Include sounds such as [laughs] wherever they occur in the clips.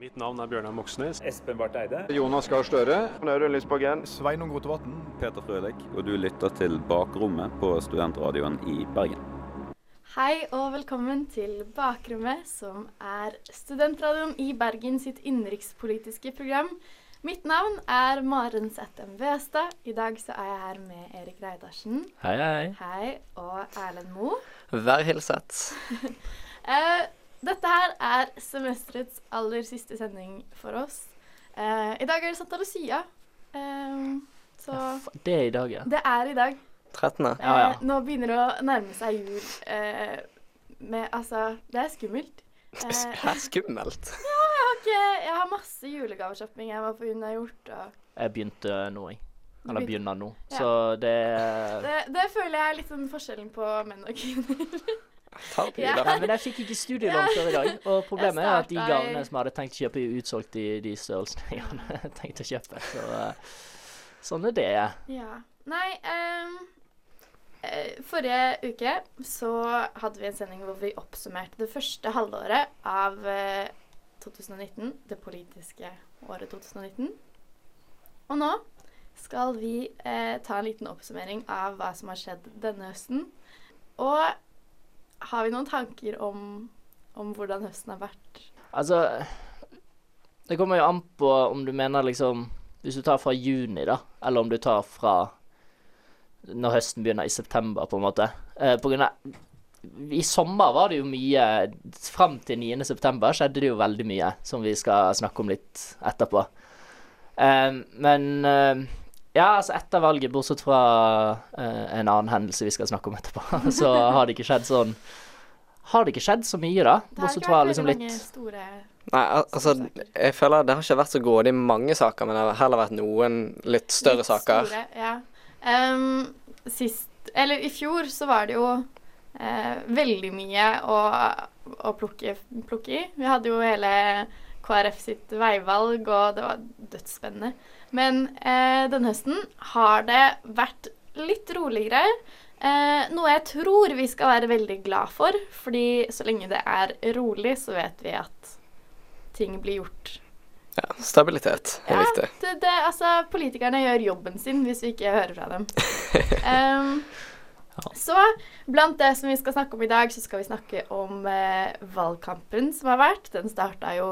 Mitt navn er Bjørnar Moxnes. Espen Barth Eide. Jonas Gahr Støre. Audun Lysbakken. Sveinung Rotevatn. Peter Frølik, og du lytter til Bakrommet på Studentradioen i Bergen. Hei og velkommen til Bakrommet, som er studentradioen i Bergen sitt innenrikspolitiske program. Mitt navn er Maren Settem Westad. I dag så er jeg her med Erik Reidarsen. Hei, hei. Hei. Og Erlend Moe. Vær hilset. [laughs] Eh, dette her er semesterets aller siste sending for oss. Eh, I dag er det Santa Lucia. Eh, så Det er i dag, ja. det er i dag. 13. Eh, Ja, ja. Nå begynner det å nærme seg jul. Eh, med, altså, det er skummelt. Eh, [laughs] Det er skummelt. jeg, har ikke, jeg har masse julegaveshopping jeg må få unnagjort. Og Jeg begynte nå, jeg. Eller begynner nå. Ja. Så det det, det føler jeg er litt sånn forskjellen på menn og kvinner. [laughs] Ja. men jeg fikk ikke studielån før i dag. Og problemet er at de gavene som jeg hadde tenkt å kjøpe, er utsolgt i de størrelsene jeg hadde [laughs] tenkt å kjøpe. Så eh, sånn er det. Ja. Nei ehm, eh, Forrige uke så hadde vi en sending hvor vi oppsummerte det første halvåret av eh, 2019. Det politiske året 2019. Og nå skal vi eh, ta en liten oppsummering av hva som har skjedd denne høsten. Og har vi noen tanker om, om hvordan høsten har vært? Altså Det kommer jo an på om du mener liksom Hvis du tar fra juni, da, eller om du tar fra når høsten begynner, i september, på en måte. Eh, på grunn av I sommer var det jo mye Fram til 9. september skjedde det jo veldig mye, som vi skal snakke om litt etterpå. Eh, men eh, ja, altså etter valget, bortsett fra uh, en annen hendelse vi skal snakke om etterpå, [laughs] så har det ikke skjedd sånn Har det ikke skjedd så mye, da? Det har Bortsett fra liksom litt store Nei, al- altså, jeg føler det har ikke vært så grådig mange saker, men det har heller vært noen litt større Litt saker. Store, ja. Um, sist Eller i fjor så var det jo uh, veldig mye å, å plukke, plukke i. Vi hadde jo hele KrF sitt veivalg, og det var dødsspennende. Men eh, denne høsten har det vært litt roligere. Eh, noe jeg tror vi skal være veldig glad for, fordi så lenge det er rolig, så vet vi at ting blir gjort Ja, stabilitet er ja, viktig. Det, det, altså, politikerne gjør jobben sin hvis vi ikke hører fra dem. [laughs] Em, Så blant det som vi skal snakke om i dag, så skal vi snakke om eh, valgkampen som har vært. Den starta jo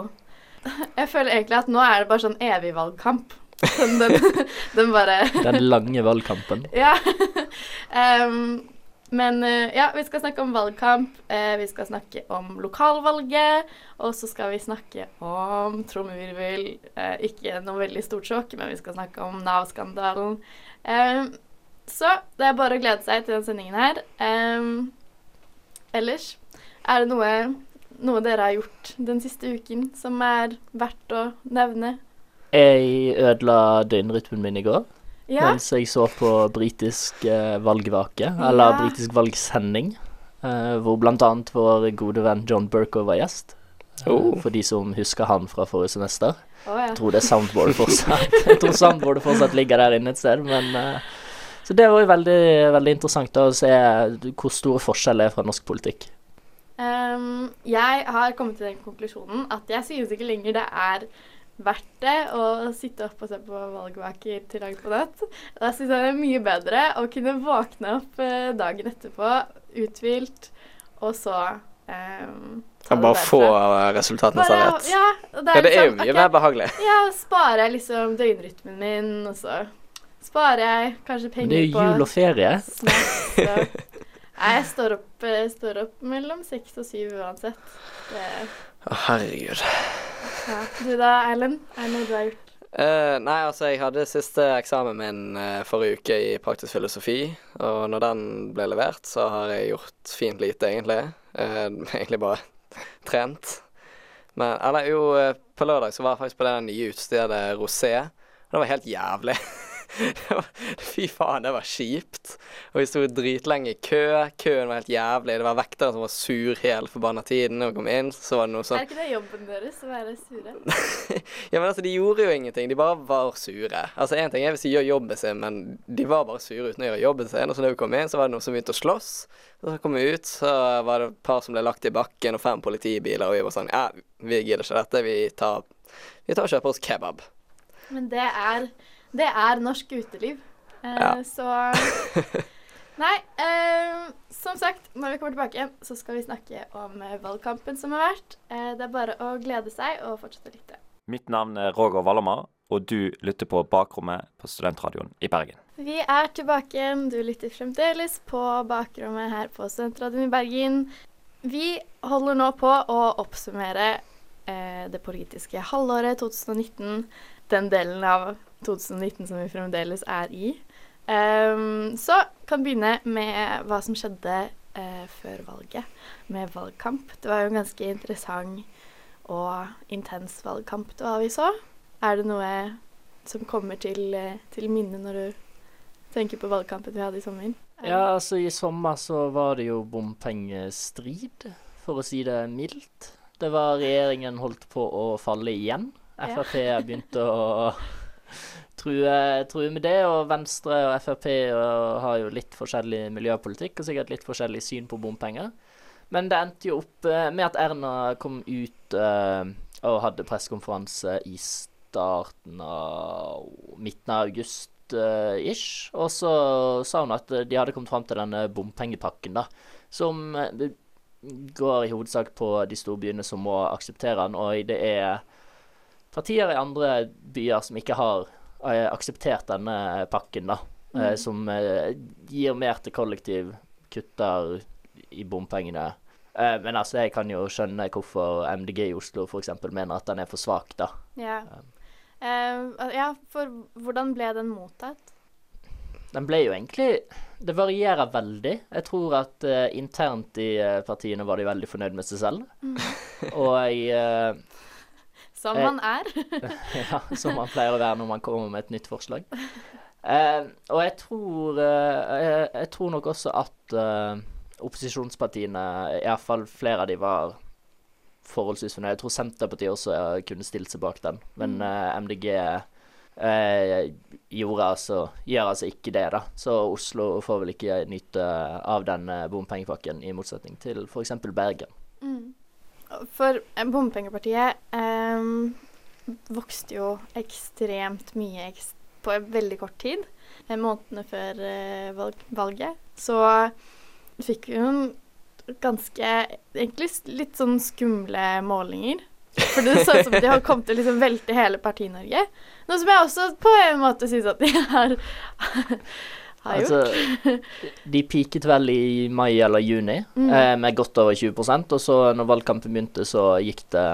[laughs] Jeg føler egentlig at nå er det bare sånn evig valgkamp. Den, den, [laughs] den bare [laughs] Den lange valgkampen. [laughs] Ja. Um, men eh, ja, vi skal snakke om valgkamp. eh, vi skal snakke om lokalvalget. Og så skal vi snakke om trommevirvel. Eh, ikke noe veldig stort sjokk, men vi skal snakke om Nav-skandalen. Så det er bare å glede seg til den sendingen her. Ellers, er det noe, noe dere har gjort den siste uken som er verdt å nevne? Jeg ødela døgnrytmen min i går Ja, mens jeg så på britisk eh, valgvake, eller Ja. britisk valgsending, eh, hvor annet vår gode venn John Burko var gjest. Eh, Oh. For de som husker han fra forrige semester. Oh, ja. Jeg tror det soundboardet fortsatt [laughs] Jeg tror soundboardet fortsatt ligger der inne et sted, men eh, Så det var jo veldig, veldig interessant da, å se hvor store forskjeller er fra norsk politikk. Um, jeg har kommet til den konklusjonen at jeg synes ikke lenger det er verdt det å sitte opp og se på valgvaker til langt på natt. Da syns jeg det er mye bedre å kunne våkne opp eh, dagen etterpå uthvilt, og så um, Kan bare få eh, resultatene Bare- servert. Ja, det er, Ja, det er jo liksom, mye okay, mer behagelig. Ja, sparer jeg liksom døgnrytmen min, og så sparer jeg kanskje Men på det er jo jul og ferie. Nei, jeg står opp, eh, står opp mellom seks og syv uansett. Det, Å, herregud. Du da, Erlend? Er det noe du gjort? Eh, nei, altså, jeg hadde siste eksamen min uh, forrige uke i praktisk filosofi, og når den ble levert, så har jeg gjort fint lite, egentlig. Uh, [laughs] egentlig bare trent. Men Eller jo, på lørdag så var jeg faktisk på det nye utstedet Rosé. og Det var helt jævlig. [laughs] Fy faen, det var kjipt. Og vi sto dritlenge i kø. Køen var helt jævlig. Det var vektere som var sur hele forbanna tiden vi kom inn. Så var det noe sånn Er ikke det jobben deres å være sure? [laughs] ja, men altså, de gjorde jo ingenting. De bare var sure. Altså, Én ting er hvis de gjør jobben sin, men de var bare sure uten å gjøre jobben sin. Og så da vi kom inn, så var det noen som begynte å slåss. Og så kom vi ut, så var det et par som ble lagt i bakken, og fem politibiler, og vi var sånn Ja, vi gidder ikke dette. Vi tar Vi tar og kjøper oss kebab. Men det er, det er norsk uteliv. Eh, Ja. Så [laughs] Nei, eh, som sagt, når vi kommer tilbake igjen, så skal vi snakke om eh, valgkampen som har vært. Eh, det er bare å glede seg og fortsette å lytte. Mitt navn er Roger Vallamar, og du lytter på Bakrommet på Studentradioen i Bergen. Vi er tilbake igjen. Du lytter fremdeles på bakrommet her på Studentradioen i Bergen. Vi holder nå på å oppsummere eh, det politiske halvåret 2019. Den delen av 2019 som vi fremdeles er i. Um, så kan begynne med hva som skjedde uh, før valget, med valgkamp. Det var jo en ganske interessant og intens valgkamp det var vi så. Er det noe som kommer til, eh, til minne når du tenker på valgkampen vi hadde i sommer? Ja, altså i sommer så var det jo bompengestrid, for å si det mildt. Det var regjeringen holdt på å falle igjen. Frp begynte å true, truer med det, og Venstre og Frp og har jo litt forskjellig miljøpolitikk og sikkert litt forskjellig syn på bompenger. Men det endte jo opp eh, med at Erna kom ut uh, og hadde pressekonferanse i starten av midten av august eh, ish. Og så sa hun at eh, de hadde kommet fram til denne bompengepakken, da. Som eh, går i hovedsak på de store byene som må akseptere den, og det er partier i andre byer som ikke har eh, akseptert denne pakken, da. eh, Mm. Som eh, gir mer til kollektiv, kutter i bompengene. Eh, men altså, jeg kan jo skjønne hvorfor MDG i Oslo f.eks. mener at den er for svak, da. Ja. Eh, ja, for hvordan ble den mottatt? Den ble jo egentlig Det varierer veldig. Jeg tror at eh, internt i eh, partiene var de veldig fornøyd med seg selv. [laughs] Og eh, Som Eh, man er. [laughs] ja, som man pleier å være når man kommer med et nytt forslag. Eh, og jeg tror eh, jeg, jeg tror nok også at eh, opposisjonspartiene, iallfall flere av de, var forholdsvis fornøyd. Jeg tror Senterpartiet også eh, kunne stilt seg bak den, men eh, MDG eh, gjorde altså, gjør altså ikke det, da. Så Oslo får vel ikke nyte av den eh, bompengepakken, i motsetning til f.eks. Bergen. For eh, bompengepartiet eh, vokste jo ekstremt mye på veldig kort tid. eh, Månedene før eh, valg valget. Så fikk vi noen ganske Egentlig litt sånn skumle målinger. For det så ut som de har kommet til å liksom velte hele Parti-Norge. Noe som jeg også på en måte syns at de har, [laughs] har gjort. Altså, de peaket vel i mai eller juni Mm. eh, med godt over 20% og så når valgkampen begynte, så gikk det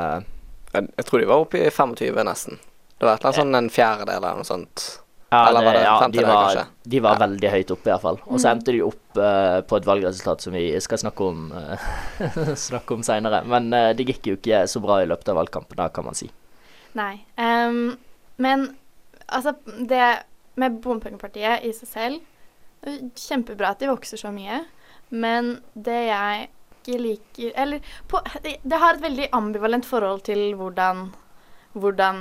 Jeg, jeg tror de var oppe i 25 nesten. Det var et eller annet sånn en fjerdedel eller noe sånt. Ja, Eller var det ja, de var, de var Ja. veldig høyt oppe, iallfall. Og så Mm. endte de opp uh, på et valgresultat som vi skal snakke om, uh, [laughs] snakke om seinere. Men uh, det gikk jo ikke så bra i løpet av valgkampen, da, kan man si. Nei. Um, men altså, det med bompengepartiet i seg selv det Kjempebra at de vokser så mye, men det jeg ikke liker Eller på, det, har et veldig ambivalent forhold til hvordan, hvordan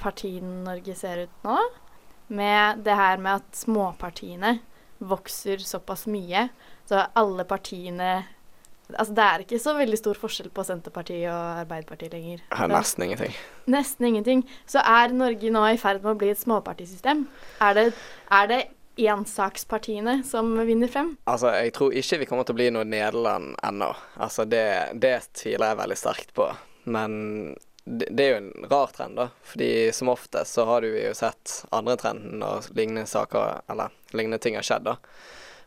Parti-Norge ser ut nå. Med det her med at småpartiene vokser såpass mye. Så alle partiene Altså, det er ikke så veldig stor forskjell på Senterpartiet og Arbeiderpartiet lenger. Ja, Det- Nesten ingenting. Nesten ingenting. Så er Norge nå i ferd med å bli et småpartisystem? Er det, er det ensakspartiene som vinner frem? Altså, jeg tror ikke vi kommer til å bli noe Nederland ennå. Altså, det, det tviler jeg veldig sterkt på. Men det, det er jo en rar trend, da. Fordi som oftest så har du jo sett andre trenden når lignende saker, eller lignende ting har skjedd, da.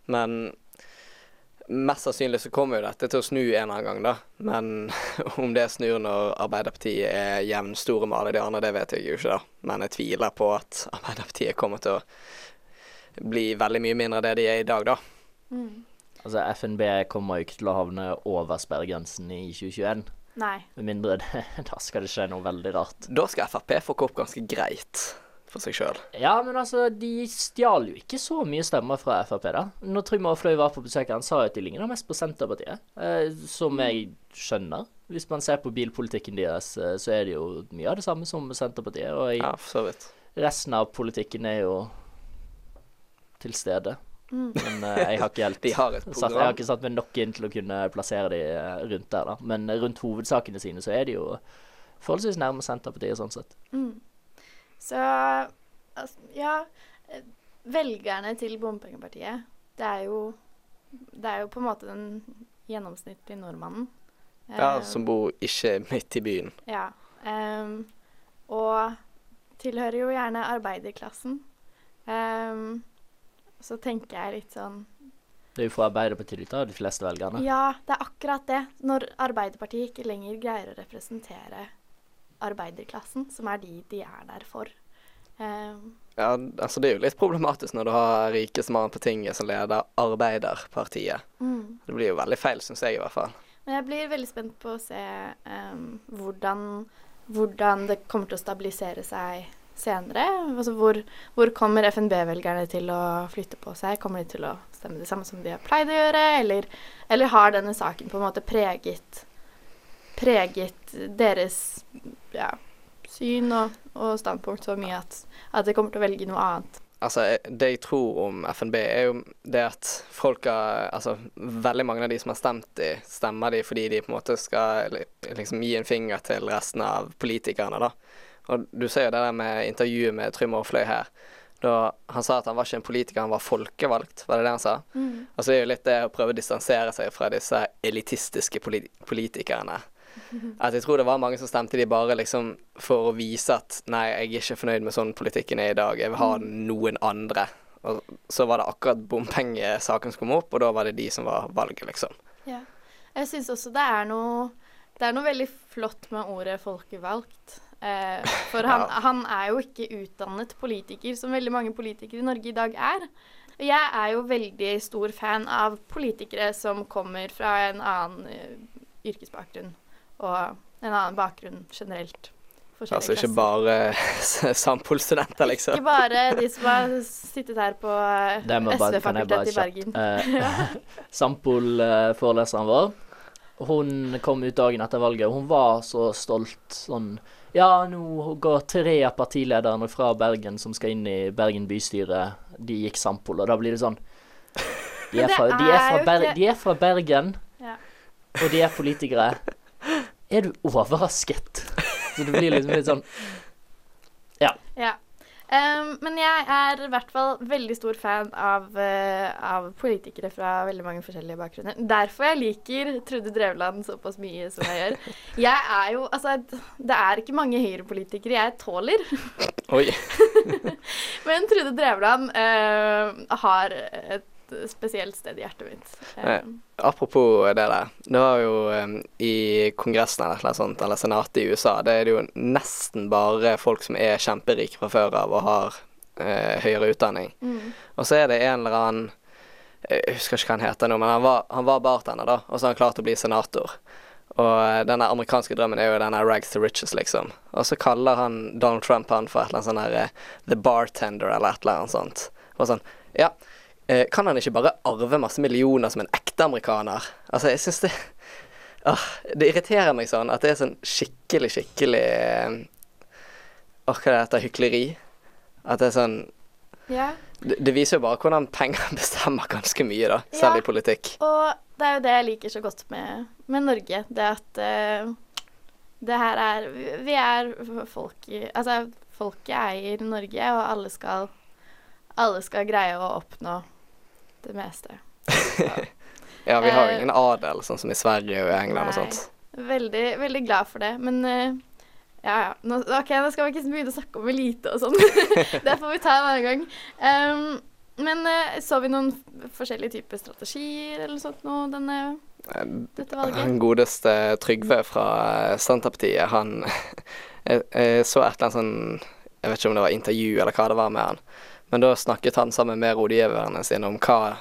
Men mest sannsynlig så kommer jo dette til å snu en eller annen gang, da. Men [laughs] om det snur når Arbeiderpartiet er jevnstore med alle de andre, det vet jeg jo ikke, da. Men jeg tviler på at Arbeiderpartiet kommer til å bli veldig mye mindre det de er i dag, da. Altså, FNB kommer jo ikke til å havne over sperregrensen i 2021. Nei. Med mindre det, [laughs] da skal det skje noe veldig rart. Da skal Frp få kopp ganske greit for seg sjøl. Ja, men altså, de stjal jo ikke så mye stemmer fra Frp, da. Når Trym Aafløy var på besøk, han sa jo at de ligner mest på Senterpartiet. Eh, som jeg skjønner. Hvis man ser på bilpolitikken deres, eh, så er det jo mye av det samme som Senterpartiet. Og jeg, Ja, for så vidt. resten av politikken er jo til stede. Men uh, jeg har ikke helt [laughs] har satt, Jeg har ikke satt meg nok inn til å kunne plassere de eh, rundt der, da. Men rundt hovedsakene sine så er de jo forholdsvis nærme Senterpartiet sånn sett. Mm. Så altså, ja eh, Velgerne til bompengepartiet, det er jo Det er jo på en måte den gjennomsnittlige nordmannen. Ja, um, som bor ikke midt i byen. Ja. Um, og tilhører jo gjerne arbeiderklassen. Ehm, så tenker jeg litt sånn Det er jo fra Arbeiderpartiet da, de fleste velgerne. Ja, det er akkurat det. Når Arbeiderpartiet ikke lenger greier å representere arbeiderklassen, som er de de er der for. Um, Ja, altså det er jo litt problematisk når du har mann på tinget som leder Arbeiderpartiet. mm. Det blir jo veldig feil, syns jeg i hvert fall. Men jeg blir veldig spent på å se um, hvordan, hvordan det kommer til å stabilisere seg senere. Altså hvor, hvor kommer FNB-velgerne til å flytte på seg? Kommer de til å stemme det samme som de har pleid å gjøre, eller, eller har denne saken på en måte preget preget deres ja, syn og, og standpunkt så mye at, at de kommer til å velge noe annet? Altså, det jeg tror om FNB, er jo det at folk har Altså, veldig mange av de som har stemt de, stemmer de fordi de på en måte skal liksom gi en finger til resten av politikerne, da. Og du ser jo det der med intervjuet med Trym Aafløy her. Da han sa at han var ikke en politiker, han var folkevalgt, var det det han sa? Altså det er jo litt det å prøve å distansere seg fra disse elitistiske polit politikerne. [laughs] At jeg tror det var mange som stemte de bare liksom for å vise at nei, jeg er ikke fornøyd med sånn politikken er i dag, jeg vil ha noen andre. Og så var det akkurat bompengesaken som kom opp, og da var det de som var valget, liksom. Ja. Jeg syns også det er noe Det er noe veldig flott med ordet folkevalgt. Eh, for han, Ja. han er jo ikke utdannet politiker, som veldig mange politikere i Norge i dag er. Og jeg er jo veldig stor fan av politikere som kommer fra en annen eh, yrkesbakgrunn. Og en annen bakgrunn generelt. Altså ikke bare [laughs] Sampol-studenter, liksom. Ikke bare de som har sittet her på eh, SV-fakultetet i Bergen. eh, [laughs] Sampol-foreleseren vår, hun kom ut dagen etter valget, og hun var så stolt. Sånn Ja, nå går tre av partilederne fra Bergen som skal inn i Bergen bystyre, de gikk Sampol, og da blir det sånn De er fra, de er fra, Ber de er fra Bergen, Ja. og de er politikere. Er du overrasket? Så det blir liksom litt sånn Ja. Ja. Ehm, men jeg er i hvert fall veldig stor fan av, uh, av politikere fra veldig mange forskjellige bakgrunner. Derfor jeg liker Trude Drevland såpass mye som jeg gjør. [laughs] Jeg er jo Altså, det er ikke mange høyrepolitikere jeg tåler. Oi. [laughs] Men Trude Drevland uh, har et spesielt sted i hjertet mitt. Ehm, Apropos det der. Det var jo um, i Kongressen eller noe sånt, eller Senatet i USA, det er det jo nesten bare folk som er kjemperike fra før av og har uh, høyere utdanning. mm. Og så er det en eller annen Jeg husker ikke hva han heter nå, men han var, han var bartender, da, og så har han klart å bli senator. Og den denne amerikanske drømmen er jo denne rags to riches, liksom. Og så kaller han Donald Trump han for et eller annet sånn her eh, The Bartender eller et eller annet sånt. Og sånn Ja, eh, kan han ikke bare arve masse millioner som en ekte amerikaner? Altså, jeg syns det Åh, Det irriterer meg sånn at det er sånn skikkelig, skikkelig eh, Åh, hva er det heter? Hykleri? At det er sånn Ja. det, det viser jo bare hvordan penger [laughs] bestemmer ganske mye, da. Selv Ja. i politikk. Og det er jo det jeg liker så godt med, med Norge. Det at uh, det her er Vi er folk i Altså, folket eier Norge, og alle skal Alle skal greie å oppnå det meste. [laughs] Ja, vi har jo Eh, ingen adel, sånn som i Sverige og i England og sånt. Veldig, veldig glad for det. Men uh, ja, ja. Nå, OK, nå skal vi ikke begynne å snakke om elite og sånn. [laughs] det får vi ta en annen gang. Um, men uh, så vi noen forskjellige typer strategier eller sånt nå denne, dette valget? Han godeste Trygve fra eh, Senterpartiet, han jeg, [laughs] jeg så et eller annet sånn Jeg vet ikke om det var intervju eller hva det var med han, men da snakket han sammen med rådgiverne sine om hva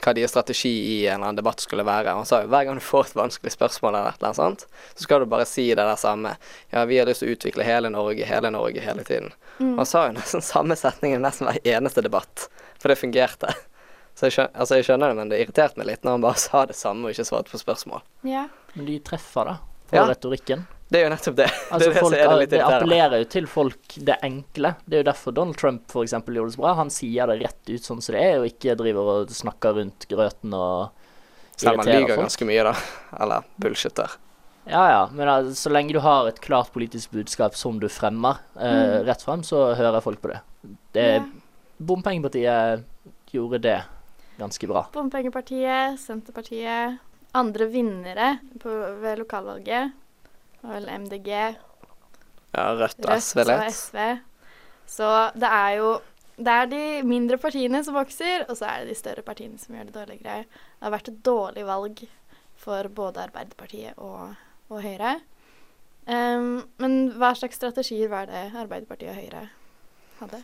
hva deres strategi i en eller annen debatt skulle være. Han sa jo hver gang du får et vanskelig spørsmål eller et eller annet sånt, så skal du bare si det der samme. Ja, vi har lyst til å utvikle hele Norge, hele Norge, hele tiden. Mm. Han sa jo nesten samme setning i nesten hver eneste debatt, for det fungerte. Så jeg skjønner, altså jeg skjønner det, men det irriterte meg litt når han bare sa det samme og ikke svarte på spørsmål. Ja. Men de treffer, da, på Ja. retorikken. Det er jo nettopp det. [laughs] Altså, det folk, det det appellerer jo til folk det enkle. Det er jo derfor Donald Trump for eksempel gjorde det så bra. Han sier det rett ut sånn som det er, og ikke driver og snakker rundt grøten og Selv om han lyver ganske mye, da. Eller bullshitter. Ja ja, men altså, så lenge du har et klart politisk budskap som du fremmer eh, Mm. rett frem, så hører folk på det. det Ja. Bompengepartiet gjorde det ganske bra. Bompengepartiet, Senterpartiet, andre vinnere på, ved lokalvalget var vel MDG, Ja, Rødt og Rødt SV og. SV. Så det er jo det er de mindre partiene som vokser, og så er det de større partiene som gjør det dårligere. Det har vært et dårlig valg for både Arbeiderpartiet og, og Høyre. Um, men hva slags strategier var det Arbeiderpartiet og Høyre hadde?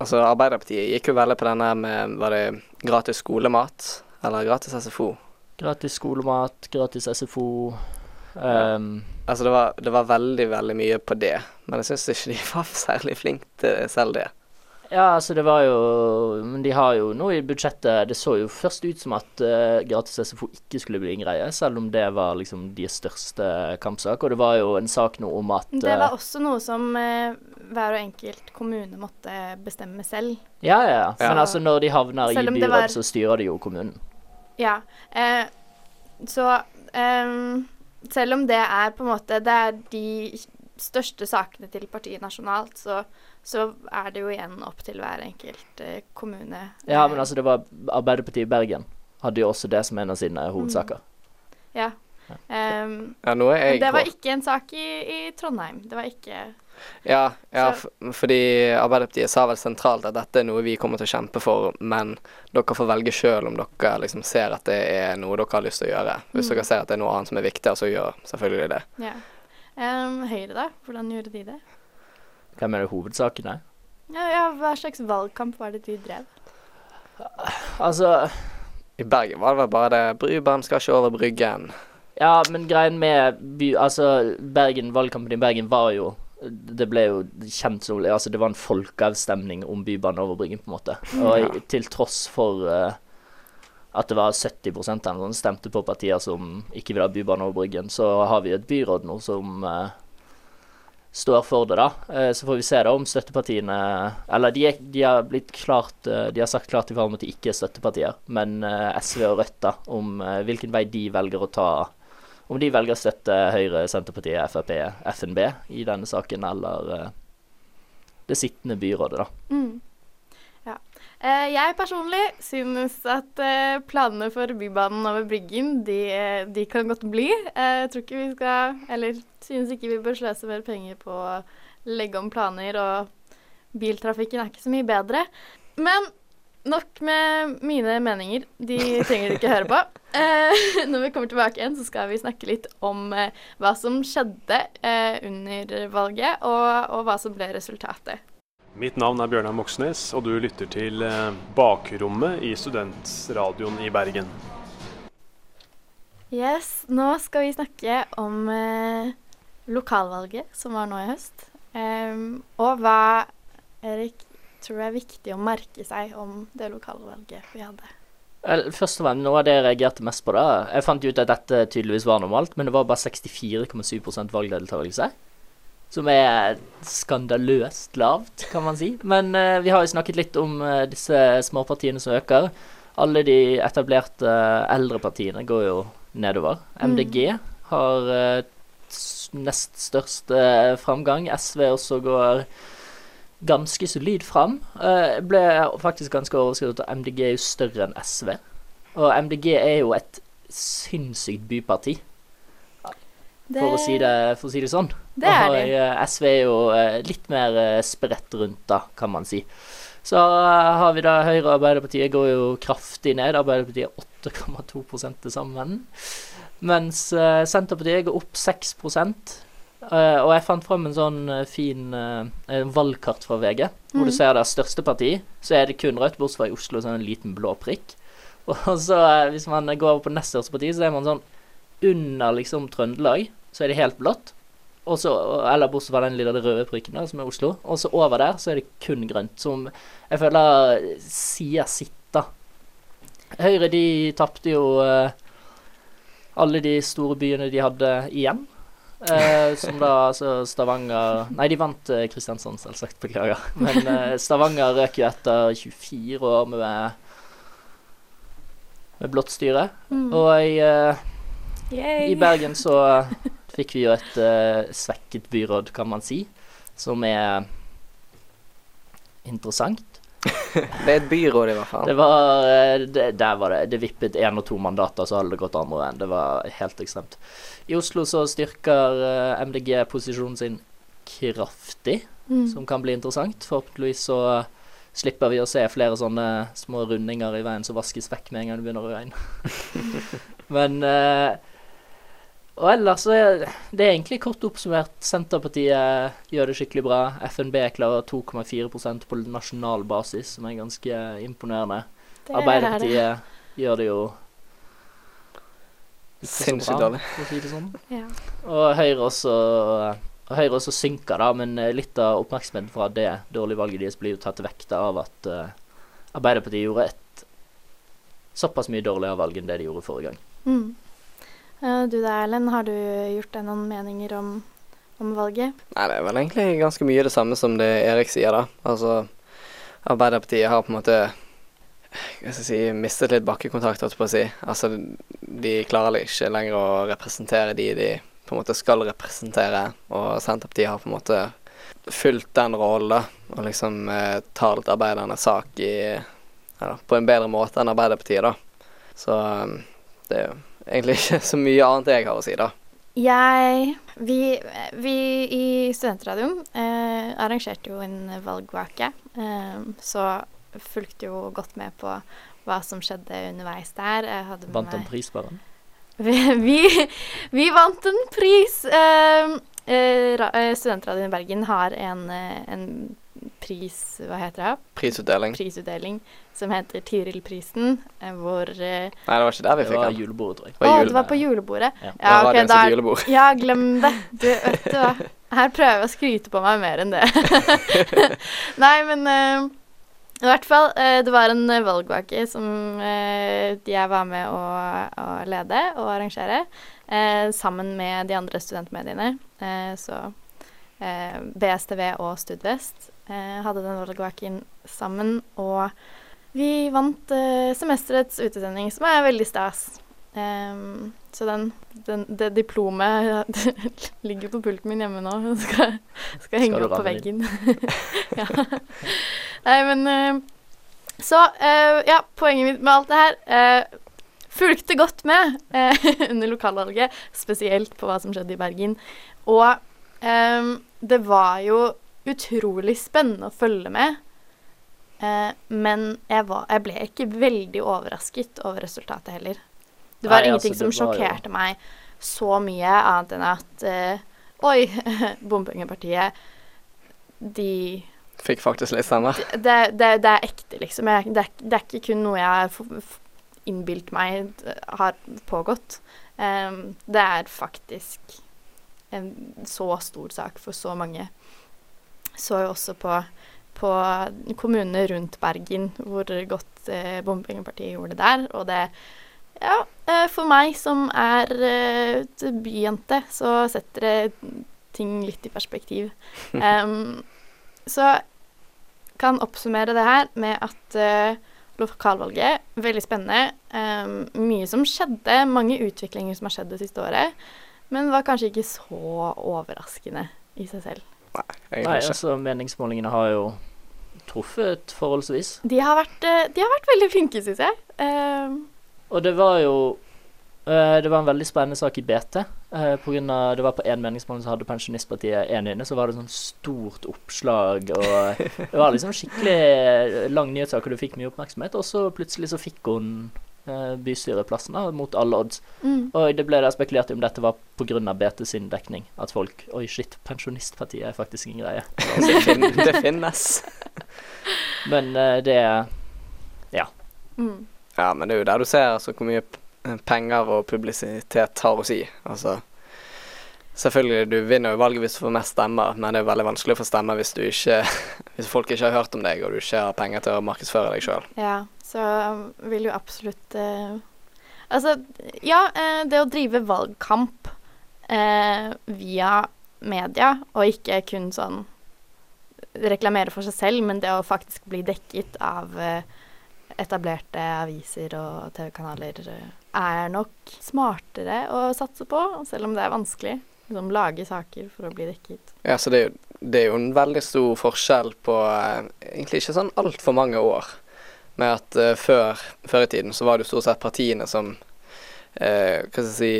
Altså, Arbeiderpartiet gikk jo veldig på denne med Var det gratis skolemat eller gratis SFO? Gratis skolemat, gratis SFO. ehm, Altså, det var, det var veldig, veldig mye på det. Men jeg syns ikke de [laughs] var særlig flinke til selv det. ja, altså det var jo Men de har jo nå i budsjettet Det så jo først ut som at uh, gratis SFO ikke skulle bli en greie, selv om det var liksom deres største kampsak. Og det var jo en sak nå om at Det eh, var også noe som uh, hver og enkelt kommune måtte bestemme selv. Ja, ja, ja. Men altså, når de havner i byråd, var- så styrer de jo kommunen. Ja. Eh, så ehm, selv om det er på en måte Det er de største sakene til partiet nasjonalt, så, så er det jo igjen opp til hver enkelt eh, kommune. Ja, men altså, det var Arbeiderpartiet i Bergen hadde jo også det som en av sine Mm. hovedsaker. Ja. Um, Ja, nå er jeg det var ikke en sak i, i Trondheim. Det var ikke Ja, ja f fordi Arbeiderpartiet sa vel sentralt at dette er noe vi kommer til å kjempe for, men dere får velge sjøl om dere liksom ser at det er noe dere har lyst til å gjøre. Hvis Mm. dere ser at det er noe annet som er viktigere, så gjør selvfølgelig det. Ja. Um, Høyre, da? Hvordan gjorde de det? Hvem er det hovedsakene? Ja, ja, hva slags valgkamp var det de drev? Altså, I Bergen var det vel bare det Brybanen skal ikke over Bryggen. ja, men greien med by... Altså, Bergen, valgkampen i Bergen var jo Det ble jo kjent som Altså, det var en folkeavstemning om Bybanen over Bryggen, på en måte. Og Ja. til tross for uh, at det var 70% eller noe stemte på partier som ikke vil ha bybane over Bryggen, så har vi et byråd nå som uh, står for det, da. Uh, så får vi se da om støttepartiene Eller de, er, de har blitt klart De har sagt klart ifra om at de ikke er støttepartier, men SV og Rødt, da, om hvilken vei de velger å ta Om de velger å støtte Høyre, Senterpartiet, Frp, FNB i denne saken, eller eh, det sittende byrådet, da. Mm. Ja. Eh, jeg personlig synes at eh, planene for Bybanen over Bryggen, de, de kan godt bli. Jeg tror ikke vi skal Eller synes ikke vi bør sløse mer penger på å legge om planer, og biltrafikken er ikke så mye bedre. Men nok med mine meninger. De trenger du ikke høre på. [laughs] Eh, når vi kommer tilbake igjen, så skal vi snakke litt om eh, hva som skjedde eh, under valget, og, og hva som ble resultatet. Mitt navn er Bjørnar Moxnes, og du lytter til eh, Bakrommet i Studentradioen i Bergen. Yes, nå skal vi snakke om eh, lokalvalget som var nå i høst. Og hva Erik tror er viktig å merke seg om det lokalvalget vi hadde. Først og fremst, noe av det jeg reagerte mest på da Jeg fant ut at dette tydeligvis var normalt, men det var bare 64,7% valgdeltakelse. Som er skandaløst lavt, kan man si. Men uh, vi har jo snakket litt om uh, disse småpartiene som øker. Alle de etablerte uh, eldre partiene går jo nedover. Mm. MDG har eh, s- nest størst framgang. SV også går ganske solid fram. Eh, ble faktisk ganske overrasket at MDG er jo større enn SV. Og MDG er jo et sinnssykt byparti, for, å si det, for å si det sånn. Det er og det. eh, SV er jo eh, litt mer spredt rundt, da, kan man si. Så har vi da Høyre og Arbeiderpartiet går jo kraftig ned. Arbeiderpartiet er 8,2 til sammen. Mens Senterpartiet går opp 6 Eh, Og jeg fant fram en sånn uh, fin uh, valgkart fra VG, hvor du Mhm. ser det største parti, så er det kun rødt, bortsett fra i Oslo, så er det en liten blå prikk. [laughs] Og så hvis man går over på nest største parti, så er man sånn under liksom Trøndelag, så er det helt blått. Og så, eller bortsett fra den lille røde prikken der, som er Oslo. Og så over der så er det kun grønt, som jeg føler sier sitt, da. Høyre, de tapte jo alle de store byene de hadde igjen. Eh, som da altså Stavanger Nei, de vant eh, Kristiansand, selvsagt. Beklager. Men eh, Stavanger røk jo etter 24 år med, med blått styre. Mm. Og jeg, eh, I Bergen så fikk vi jo et eh, svekket byråd, kan man si, som er interessant. Det er et byråd, i hvert fall. Det var eh, det, Der var det Det vippet én og to mandater, så hadde det gått andre veien. Det var helt ekstremt. I Oslo så styrker eh, MDG posisjonen sin kraftig, Mm. som kan bli interessant. Forhåpentligvis så slipper vi å se flere sånne små rundinger i veien som vaskes vekk med en gang det begynner å regne. [laughs] Men eh, Og ellers så er det er egentlig kort oppsummert. Senterpartiet gjør det skikkelig bra. FNB klarer 2,4% på nasjonal basis, som er ganske imponerende. Det Arbeiderpartiet det. Gjør det jo Sinnssykt dårlig. for å si det sånn. Ja. Og Høyre også og Høyre også synker, da, men eh, litt av oppmerksomheten fra det dårlige valget deres blir jo tatt vekk av at uh, Arbeiderpartiet gjorde et såpass mye dårligere valg enn det de gjorde forrige gang. Mm. Du da, Erlend, har du gjort deg noen meninger om, om valget? Nei, det er vel egentlig ganske mye det samme som det Erik sier, da. Altså, Arbeiderpartiet har på en måte hva skal jeg si, mistet litt bakkekontakt, holdt jeg på å si. Altså, de klarer ikke lenger å representere de de på en måte skal representere, og Senterpartiet har på en måte fulgt den rollen, da, og liksom eh, tar litt arbeidernes sak i ja, på en bedre måte enn Arbeiderpartiet, da. Så eh, det er jo egentlig ikke så mye annet jeg har å si, da. Jeg Vi, vi i Studentradioen eh, arrangerte jo en valgvake, eh, så fulgte jo godt med på hva som skjedde underveis der. Jeg hadde med Vant en pris, bare. [laughs] vi, vi, vi vant en pris. Eh, eh, eh, Studentradioen i Bergen har en, eh, en pris Hva heter det? Prisutdeling. Prisutdeling som heter Tiril-prisen, eh, hvor eh, Nei, det var ikke der vi Det fikk var den. julebordet, tror jeg. Å, jul- det var på julebordet. Ja. ja ok, da. Ja, glem det. Du, vet du hva. Her prøver jeg å skryte på meg mer enn det. [laughs] Nei, men uh, i hvert fall, uh, det var en valgvake som uh, jeg var med å, å lede og arrangere, eh, sammen med de andre studentmediene. Eh, så eh, BSTV og Studvest hadde den valgvaken sammen, og vi vant eh, semesterets utesending, som er veldig stas. Um, så den, den, det diplomet [laughs] ligger på pulten min hjemme nå [laughs] og skal, skal henge opp på veggen. [laughs] ja. Nei, men eh, Så, uh, ja, poenget mitt med alt det her uh, Fulgte godt med uh, under lokalvalget, spesielt på hva som skjedde i Bergen. Og um, det var jo utrolig spennende å følge med. Eh, men jeg, var, jeg ble ikke veldig overrasket over resultatet heller. Det var Nei, ingenting altså, det som var sjokkerte sjokkerte meg så mye, annet enn at eh, Oi, [laughs] bompengepartiet De Fikk faktisk litt stemmer. det, det, det er ekte, liksom. Jeg, det, det er ikke kun noe jeg har innbilt meg har pågått. Um, det er faktisk en så stor sak for så mange. Så jo også på, på kommunene rundt Bergen hvor godt eh, bompengepartiet gjorde det der. Og det Ja, eh, for meg som er eh, byjente, så setter det ting litt i perspektiv. [laughs] Um, så kan oppsummere det her med at eh, lokalvalget veldig spennende. Um, mye som skjedde, mange utviklinger som har skjedd det siste året. Men var kanskje ikke så overraskende i seg selv. Egentlig Nei, ikke. altså, meningsmålingene har jo truffet forholdsvis. De har vært, eh, de har vært veldig flinke, syns jeg. Em, Og det var jo eh, Det var en veldig spennende sak i BT. eh, på grunn av, det var på én meningsmåling så hadde Pensjonistpartiet én inne, så var det sånn stort oppslag. Og det var liksom skikkelig lang nyhetssak, og du fikk mye oppmerksomhet. Og så plutselig så fikk hun bystyreplassen da, mot alle odds. mm. Og det ble da spekulert i om dette var pga. BT sin dekning. At folk Oi, shit, Pensjonistpartiet er faktisk en greie. [laughs] Det, finnes. [laughs] Men eh, det Mm. Ja, men det er jo der du ser altså, hvor mye penger og publisitet har å si. Altså Selvfølgelig, du vinner jo valget hvis du får mest stemmer, men det er veldig vanskelig å få stemmer hvis ikke [laughs] Hvis folk ikke har hørt om deg, og du ikke har penger til å markedsføre deg sjøl. Ja, så vil jo absolutt eh, Altså, ja, eh, det å drive valgkamp eh, via media, og ikke kun sånn reklamere for seg selv, men det å faktisk bli dekket av eh, etablerte aviser og TV-kanaler eh, er nok smartere å satse på, selv om det er vanskelig. Liksom lage saker for å bli dekket. Ja, så det er jo, det er jo en veldig stor forskjell på eh, egentlig ikke sånn altfor mange år. Med at eh, før, før i tiden så var det jo stort sett partiene som eh, hva skal jeg si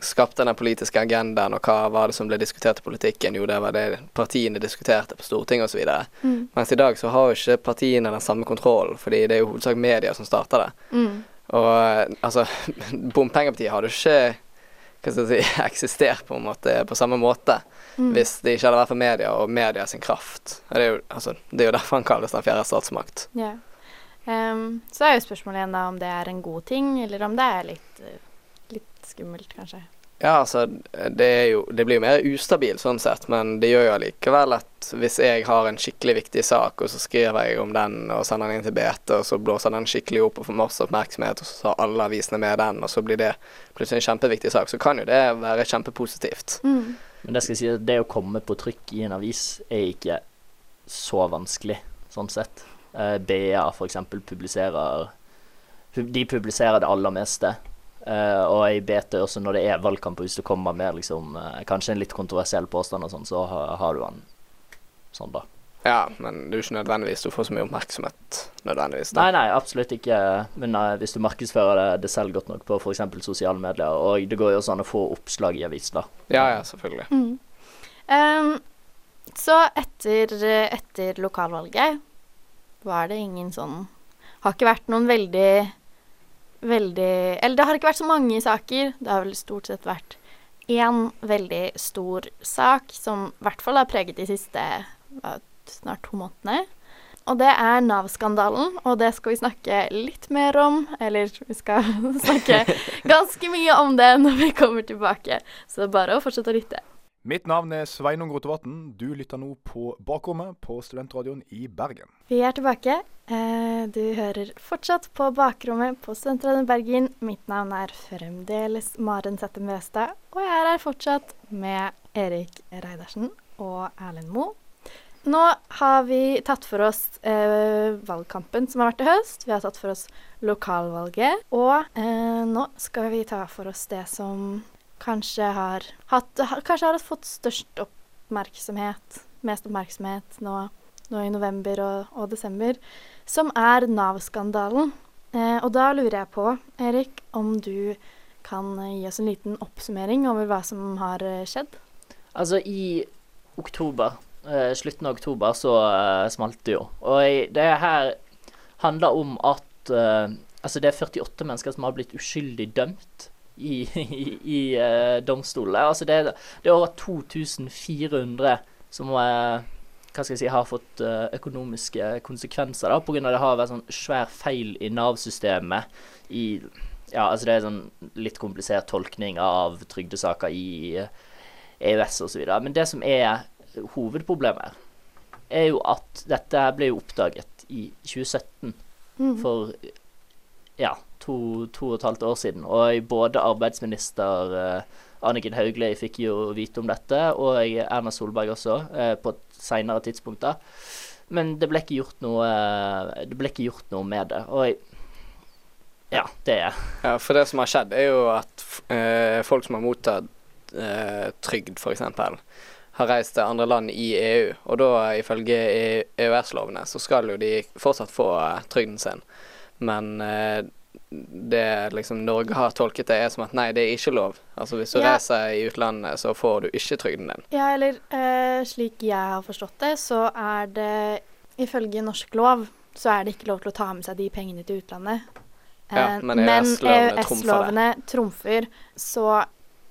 skapte den politiske agendaen, og hva var det som ble diskutert i politikken? Jo, det var det partiene diskuterte på Stortinget osv. Mm. Mens i dag så har jo ikke partiene den samme kontrollen, fordi det er jo hovedsak media som starter det. Mm. Og eh, altså, [laughs] bompengepartiet hadde jo ikke hva skal jeg si, [laughs] eksistert på en måte på samme måte Mm. hvis det ikke hadde vært for media og media sin kraft. Det er jo, altså, det er jo derfor han kalles den fjerde statsmakt. Ja. Um, så er jo spørsmålet igjen da om det er en god ting, eller om det er litt, eh, litt skummelt, kanskje. Ja, altså, det er jo Det blir jo mer ustabilt sånn sett, men det gjør jo allikevel at hvis jeg har en skikkelig viktig sak, og så skriver jeg om den og sender den inn til BT, og så blåser den skikkelig opp og får masse oppmerksomhet, og så har alle avisene med den, og så blir det plutselig en kjempeviktig sak, så kan jo det være kjempepositivt. Mm. Men det skal jeg si, at det å komme på trykk i en avis er ikke så vanskelig, sånn sett. Eh, BA eksempel publiserer De publiserer det aller meste. Eh, og i BT også når det er valgkamp, og hvis du kommer med liksom, uh, kanskje en litt kontroversiell påstand og sånn, så har, har du den sånn, da. Ja, men det er jo ikke nødvendigvis du får så mye oppmerksomhet nødvendigvis. Da. Nei, nei, absolutt ikke. Men uh, hvis du markedsfører det, det selv godt nok på f.eks. sosiale medier, og det går jo også an å få oppslag i avis, da. Ja, ja, selvfølgelig. Mm. Um, så etter, etter lokalvalget var det ingen sånn Har ikke vært noen veldig Veldig Eller det har ikke vært så mange saker. Det har vel stort sett vært én veldig stor sak som i hvert fall har preget de siste snart to månedene. Og det er Nav-skandalen, og det skal vi snakke litt mer om. Eller vi skal [laughs] snakke ganske mye om det når vi kommer tilbake. Så det er bare å fortsette å lytte. Mitt navn er Sveinung Rotevatn. Du lytter nå på Bakrommet på Studentradioen i Bergen. Vi er tilbake. Eh, Du hører fortsatt på Bakrommet på Studentradioen Bergen. Mitt navn er fremdeles Maren Sette Møstad, og jeg er her fortsatt med Erik Reidarsen og Erlend Moe. Nå har vi tatt for oss eh, valgkampen som har vært i høst. Vi har tatt for oss lokalvalget. Og eh, nå skal vi ta for oss det som kanskje har hatt Kanskje har fått størst oppmerksomhet, mest oppmerksomhet nå, nå i november og, og desember, som er Nav-skandalen. Eh, og da lurer jeg på, Erik, om du kan eh, gi oss en liten oppsummering over hva som har eh, skjedd? Altså, i oktober, eh, slutten av oktober, så eh, smalt det jo. Og jeg, det her handler om at eh, Altså, det er 48 mennesker som har blitt uskyldig dømt i, i, [laughs] i eh, domstolene. Altså, det, det er over 2400 som eh, hva skal jeg si, har fått eh, økonomiske konsekvenser da, pga. det har vært sånn svær feil i Nav-systemet i Ja, altså det er sånn litt komplisert tolkning av trygdesaker i eh, EØS osv. Men det som er hovedproblemet er jo at dette ble jo oppdaget i 2017, Mm. for ja, to, to og et halvt år siden. Og både arbeidsminister eh, Anniken Hauglie fikk jo vite om dette, og Erna Solberg også, eh, på et seinere tidspunkt. Men det ble ikke gjort noe eh, Det ble ikke gjort noe med det. Og ja, det er Ja, for det som har skjedd, er jo at eh, folk som har mottatt eh, trygd, f.eks., har reist til andre land i EU, og da ifølge E- EØS-lovene så skal jo de fortsatt få trygden sin. Men det liksom Norge har tolket det er som at nei, det er ikke lov. Altså hvis du Ja. reiser i utlandet, så får du ikke trygden din. Ja, eller eh, slik jeg har forstått det, så er det ifølge norsk lov så er det ikke lov til å ta med seg de pengene til utlandet. Ja, Eh, men EØS-lovene trumfer. EØS-lovene trumfer, så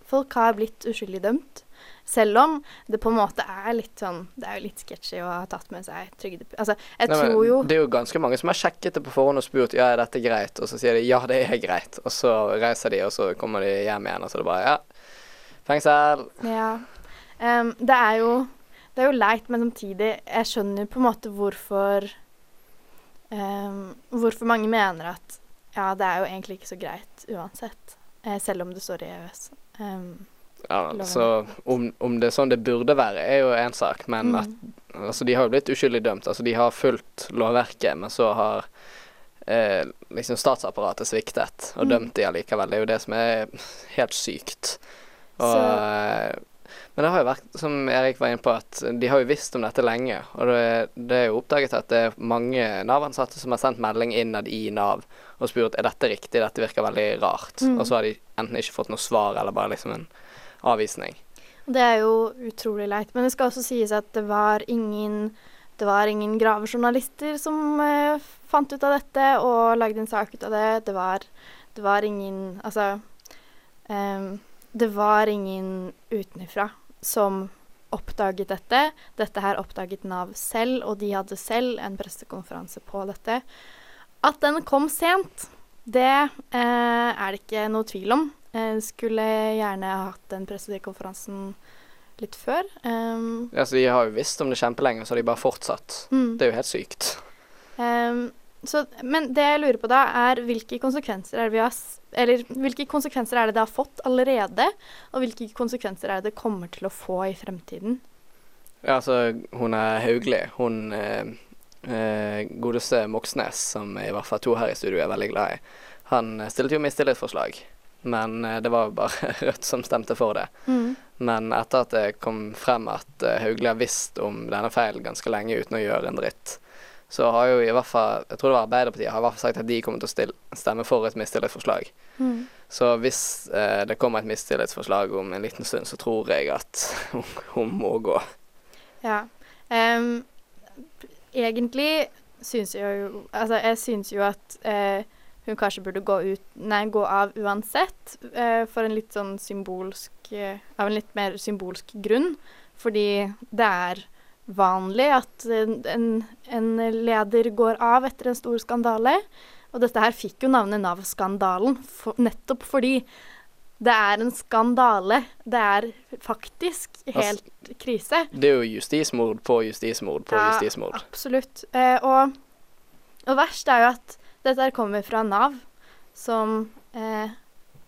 folk har blitt uskyldig dømt. Selv om det på en måte er litt sånn Det er jo litt sketchy å ha tatt med seg trygde... Altså, jeg Nei, tror jo Det er jo ganske mange som har sjekket det på forhånd og spurt ja, er dette greit, og så sier de ja, det er greit, og så reiser de, og så kommer de hjem igjen, og så er det bare ja, fengsel. Ja. Um, det er jo Det er jo leit, men samtidig Jeg skjønner på en måte hvorfor um, Hvorfor mange mener at ja, det er jo egentlig ikke så greit uansett. Eh, selv om det står i EØS. Em, Ja, så om, om det er sånn det burde være, er jo én sak, men mm. at altså, de har jo blitt uskyldig dømt. Altså, de har fulgt lovverket, men så har eh, liksom statsapparatet sviktet, og Mm. dømt de allikevel. Det er jo det som er helt sykt. Og, eh, men det har jo vært, som Erik var inne på, at de har jo visst om dette lenge. Og det, det er jo oppdaget at det er mange Nav-ansatte som har sendt melding innad i Nav og spurt er dette riktig, dette virker veldig rart. Mm. Og så har de enten ikke fått noe svar, eller bare liksom en avvisning. Det er jo utrolig leit. Men det skal også sies at det var ingen det var ingen gravejournalister som eh, fant ut av dette og lagde en sak ut av det. Det var, det var ingen Altså ehm, Det var ingen utenfra som oppdaget dette. Dette her oppdaget Nav selv, og de hadde selv en pressekonferanse på dette. At den kom sent, det eh, er det ikke noe tvil om. Jeg skulle gjerne hatt den pressekonferansen litt før. Um, så de har jo visst om det kjempelenge, så har de bare fortsatt. mm. Det er jo helt sykt. Um, så, men det jeg lurer på da, er hvilke konsekvenser er det vi har Eller hvilke konsekvenser er det det har fått allerede, og hvilke konsekvenser er det det kommer til å få i fremtiden? Ja, altså, hun er Hauglie. Hun eh, eh, godeste Moxnes, som i hvert fall to her i studio er veldig glad i, han eh, stilte jo mistillitsforslag. Men eh, det var jo bare [laughs] Rødt som stemte for det. Mm. Men etter at det kom frem at uh, Hauglie har visst om denne feilen ganske lenge uten å gjøre en dritt, så har jo i hvert fall Jeg tror det var Arbeiderpartiet har i hvert fall sagt at de kommer til å stille, stemme for et mistillitsforslag. Mm. Så hvis eh, det kommer et mistillitsforslag om en liten stund, så tror jeg at [laughs] hun, hun må gå. Ja. Um, egentlig syns jeg jo Altså, jeg syns jo at eh, hun kanskje burde gå ut Nei, gå av uansett, eh, for en litt sånn symbolsk eh, Av en litt mer symbolsk grunn. Fordi det er vanlig at en, en, leder går av etter en stor skandale. Og dette her fikk jo navnet Nav-skandalen for, nettopp fordi det er en skandale. Det er faktisk helt krise. Det er jo justismord på justismord på Ja, justismord. Absolutt. Eh, og, og verst er jo at dette kommer fra Nav, som eh,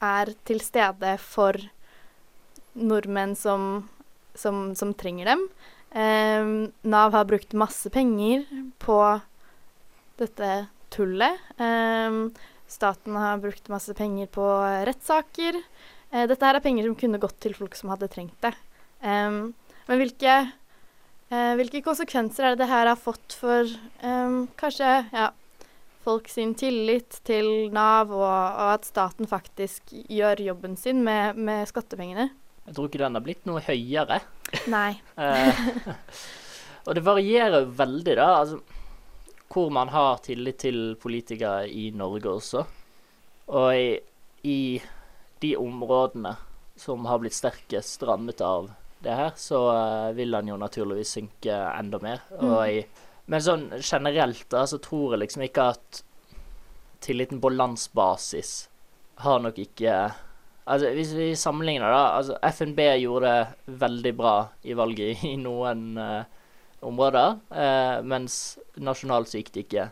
er til stede for nordmenn som, som, som trenger dem. Eh, Nav har brukt masse penger på dette tullet. Eh, staten har brukt masse penger på rettssaker. Eh, dette her er penger som kunne gått til folk som hadde trengt det. Eh, men hvilke Eh, hvilke konsekvenser er det det her har fått for um, kanskje ja, folk sin tillit til Nav, og, og at staten faktisk gjør jobben sin med, med skattepengene? Jeg tror ikke den har blitt noe høyere. Nei. [laughs] Eh, og det varierer veldig, da. Altså, hvor man har tillit til politikere i Norge også. Og i, i de områdene som har blitt sterkest rammet av det her, så eh, vil han jo naturligvis synke enda mer. Og i, men sånn generelt da, så tror jeg liksom ikke at tilliten på landsbasis har nok ikke Altså, hvis vi sammenligner, da altså FNB gjorde det veldig bra i valget i noen uh, områder, uh, mens nasjonalt så gikk det ikke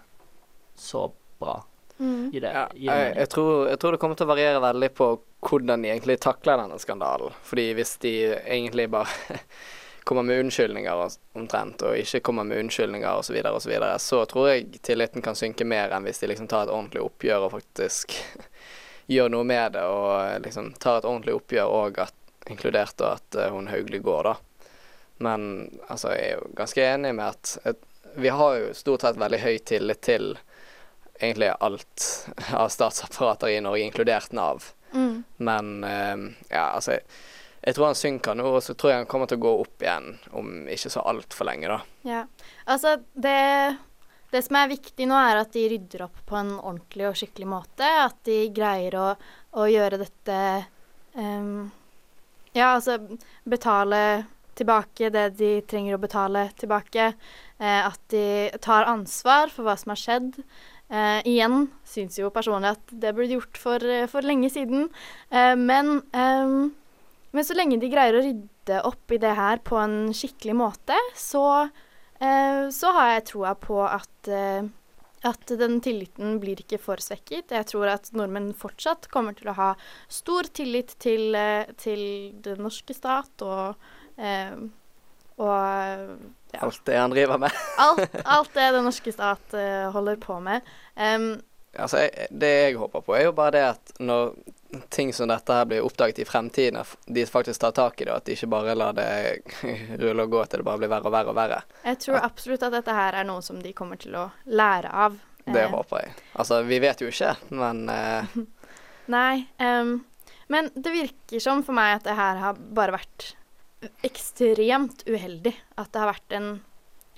så bra Mm. i det. Ja, jeg, jeg, tror, jeg tror det kommer til å variere veldig på hvordan de egentlig takler denne skandalen. Fordi hvis de egentlig bare [laughs] kommer med unnskyldninger omtrent, og ikke kommer med unnskyldninger osv., så, og så, videre, så tror jeg tilliten kan synke mer enn hvis de liksom tar et ordentlig oppgjør og faktisk [laughs] gjør noe med det, og liksom tar et ordentlig oppgjør og inkludert at eh, hun Hauglie går, da. Men altså, jeg er jo ganske enig med at, et, vi har jo stort sett veldig høy tillit til egentlig alt [laughs] av statsapparater i Norge, inkludert Nav. Mm. Men eh, ja, altså jeg, tror han synker nå, og så tror jeg han kommer til å gå opp igjen om ikke så altfor lenge, da. Ja. Altså, det, det som er viktig nå, er at de rydder opp på en ordentlig og skikkelig måte. At de greier å, å gjøre dette um, Ja, altså betale tilbake det de trenger å betale tilbake. Eh, at de tar ansvar for hva som har skjedd. Eh, igjen syns jo personlig at det burde gjort for, for lenge siden. Eh, men, ehm, men så lenge de greier å rydde opp i det her på en skikkelig måte, så eh, så har jeg troa på at, eh, at den tilliten blir ikke for svekket. Jeg tror at nordmenn fortsatt kommer til å ha stor tillit til, eh, til den norske stat og, eh, og ja, Alt det han driver med. [laughs] alt, alt det den norske stat eh, holder på med. Um, Altså, jeg, det jeg håper på, er jo bare det at når ting som dette her blir oppdaget i fremtiden, at de faktisk tar tak i det, og at de ikke bare lar det [laughs] rulle og gå til det bare blir verre og verre og verre. Jeg tror absolutt at dette her er noe som de kommer til å lære av. Det Eh, håper jeg. Altså, vi vet jo ikke, men uh... [laughs] Nei. Um, men det virker som for meg at det her har bare vært ekstremt uheldig. At det har vært en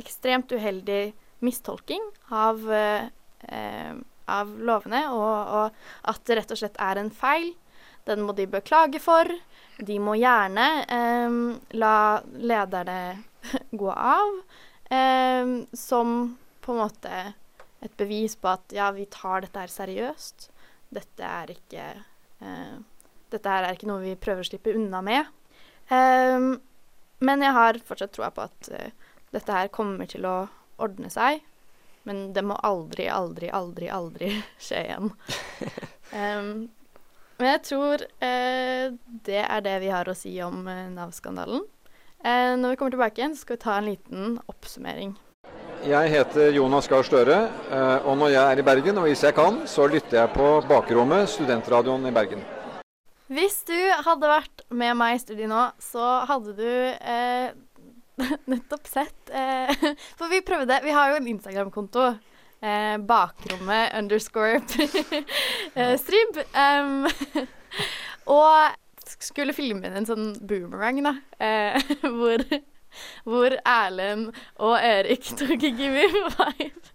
ekstremt uheldig mistolking av, uh, eh, av lovene, og, og at det rett og slett er en feil. Den må de beklage for. De må gjerne eh, la lederne [laughs] gå av, eh, som på en måte et bevis på at ja, vi tar dette her seriøst. Dette er ikke eh, Dette her er ikke noe vi prøver å slippe unna med. Ehm, men jeg har fortsatt troa på at eh, dette her kommer til å ordne seg. Men det må aldri, aldri, aldri, aldri [laughs] skje igjen. [laughs] um, men jeg tror eh, det er det vi har å si om eh, Nav-skandalen. Eh, når vi kommer tilbake igjen, så skal vi ta en liten oppsummering. Jeg heter Jonas Gahr Støre, eh, og når jeg er i Bergen, og hvis jeg kan, så lytter jeg på Bakrommet, studentradioen i Bergen. Hvis du hadde vært med meg i studiet nå, så hadde du eh, [laughs] nettopp sett eh, [laughs] For vi prøvde Vi har jo en Instagram-konto. Eh, bakrommet underscore [laughs] eh, strib. Um, og skulle filme inn en sånn boomerang, da. Eh, hvor, hvor Erlend og Erik tok Give me five.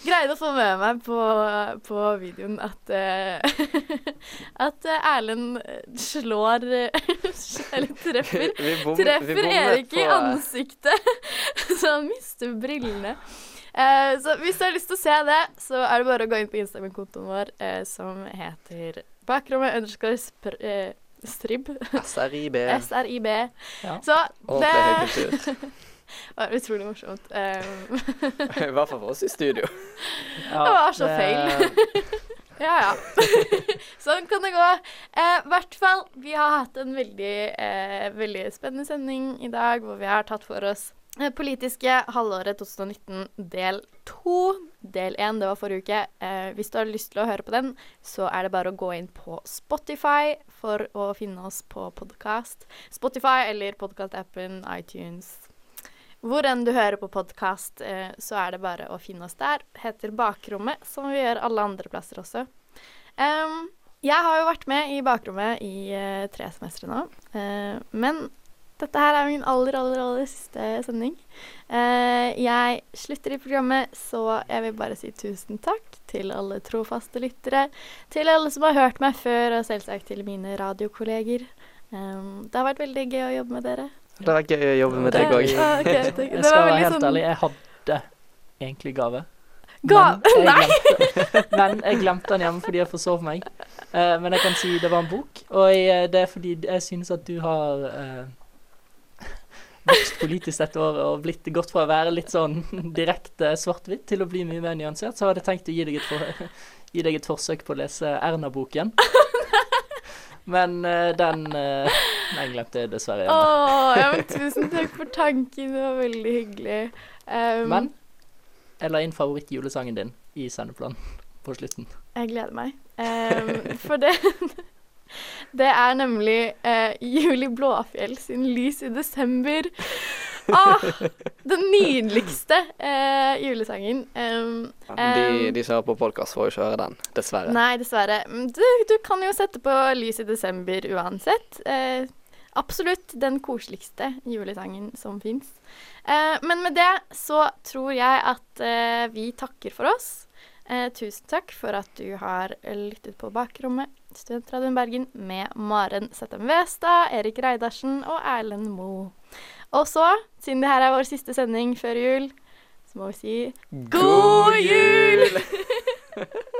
Greide å få med meg på, på videoen at uh, [laughs] At eh, Erlend slår eh, [laughs] Eller treffer vi bom- Treffer Erik i ansiktet, [laughs] så han mister brillene. Uh, så hvis du har lyst til å se det, så er det bare å gå inn på Instagram-kontoen vår, uh, som heter bakrommet underscore spr eh, strib. SRIB. SRIB. Ja. Så det, det [laughs] høykultur. var utrolig morsomt. Um, [laughs] I hvert fall for oss i studio. Ja, det var så det- feil. [laughs] ja, ja. sånn kan det gå. Eh, I hvert fall, vi har hatt en veldig, eh, veldig spennende sending i dag, hvor vi har tatt for oss eh, politiske halvåret 2019 del to. Del én, det var forrige uke. Eh, hvis du har lyst til å høre på den, så er det bare å gå inn på Spotify for å finne oss på podkast. Spotify eller podkastappen iTunes. Hvor enn du hører på podkast, eh, så er det bare å finne oss der. Heter Bakrommet, som vi gjør alle andre plasser også. Jeg har jo vært med i Bakrommet i eh, tre semestre nå, eh, men dette her er min aller, aller, aller siste sending. Jeg slutter i programmet, så jeg vil bare si tusen takk til alle trofaste lyttere. Til alle som har hørt meg før, og selvsagt til mine radiokolleger. Det har vært veldig gøy å jobbe med dere. Det var gøy å jobbe med deg òg. ja, okay. Jeg skal være helt sånn- ærlig, jeg hadde egentlig gave. Ga Men Nei! glemte, [laughs] men jeg glemte den hjemme fordi jeg forsov meg. Uh, men jeg kan si det var en bok, og jeg, det er fordi jeg synes at du har uh, [laughs] vokst politisk dette året og blitt gått fra å være litt sånn [laughs] direkte svart-hvitt til å bli mye mer nyansert, så hadde jeg tenkt å gi deg et, for, gi deg et forsøk på å lese Erna-boken. Men uh, den eh, jeg glemte dessverre igjen. Åh, ja, men [laughs] tusen takk for tanken. Det var veldig hyggelig. Um, Men jeg la inn favorittjulesangen din i sendeplanen på slutten. Jeg gleder meg. Um, for det [laughs] Det er nemlig uh, Julie Blåfjell sin 'Lys i desember'. Ah, den nydeligste eh, julesangen. Um, De, um, de som hører på podkast, får jo ikke høre den, dessverre. Nei, dessverre. Mm, Du, du kan jo sette på 'Lys i desember' uansett. Eh, absolutt den koseligste julesangen som fins. Eh, men med det så tror jeg at eh, vi takker for oss. Eh, tusen takk for at du har lyttet på Bakrommet, Studentradioen Bergen, med Maren Settem Westad, Erik Reidarsen og Erlend Moe. Og så, siden det her er vår siste sending før jul, så må vi si God jul! [laughs]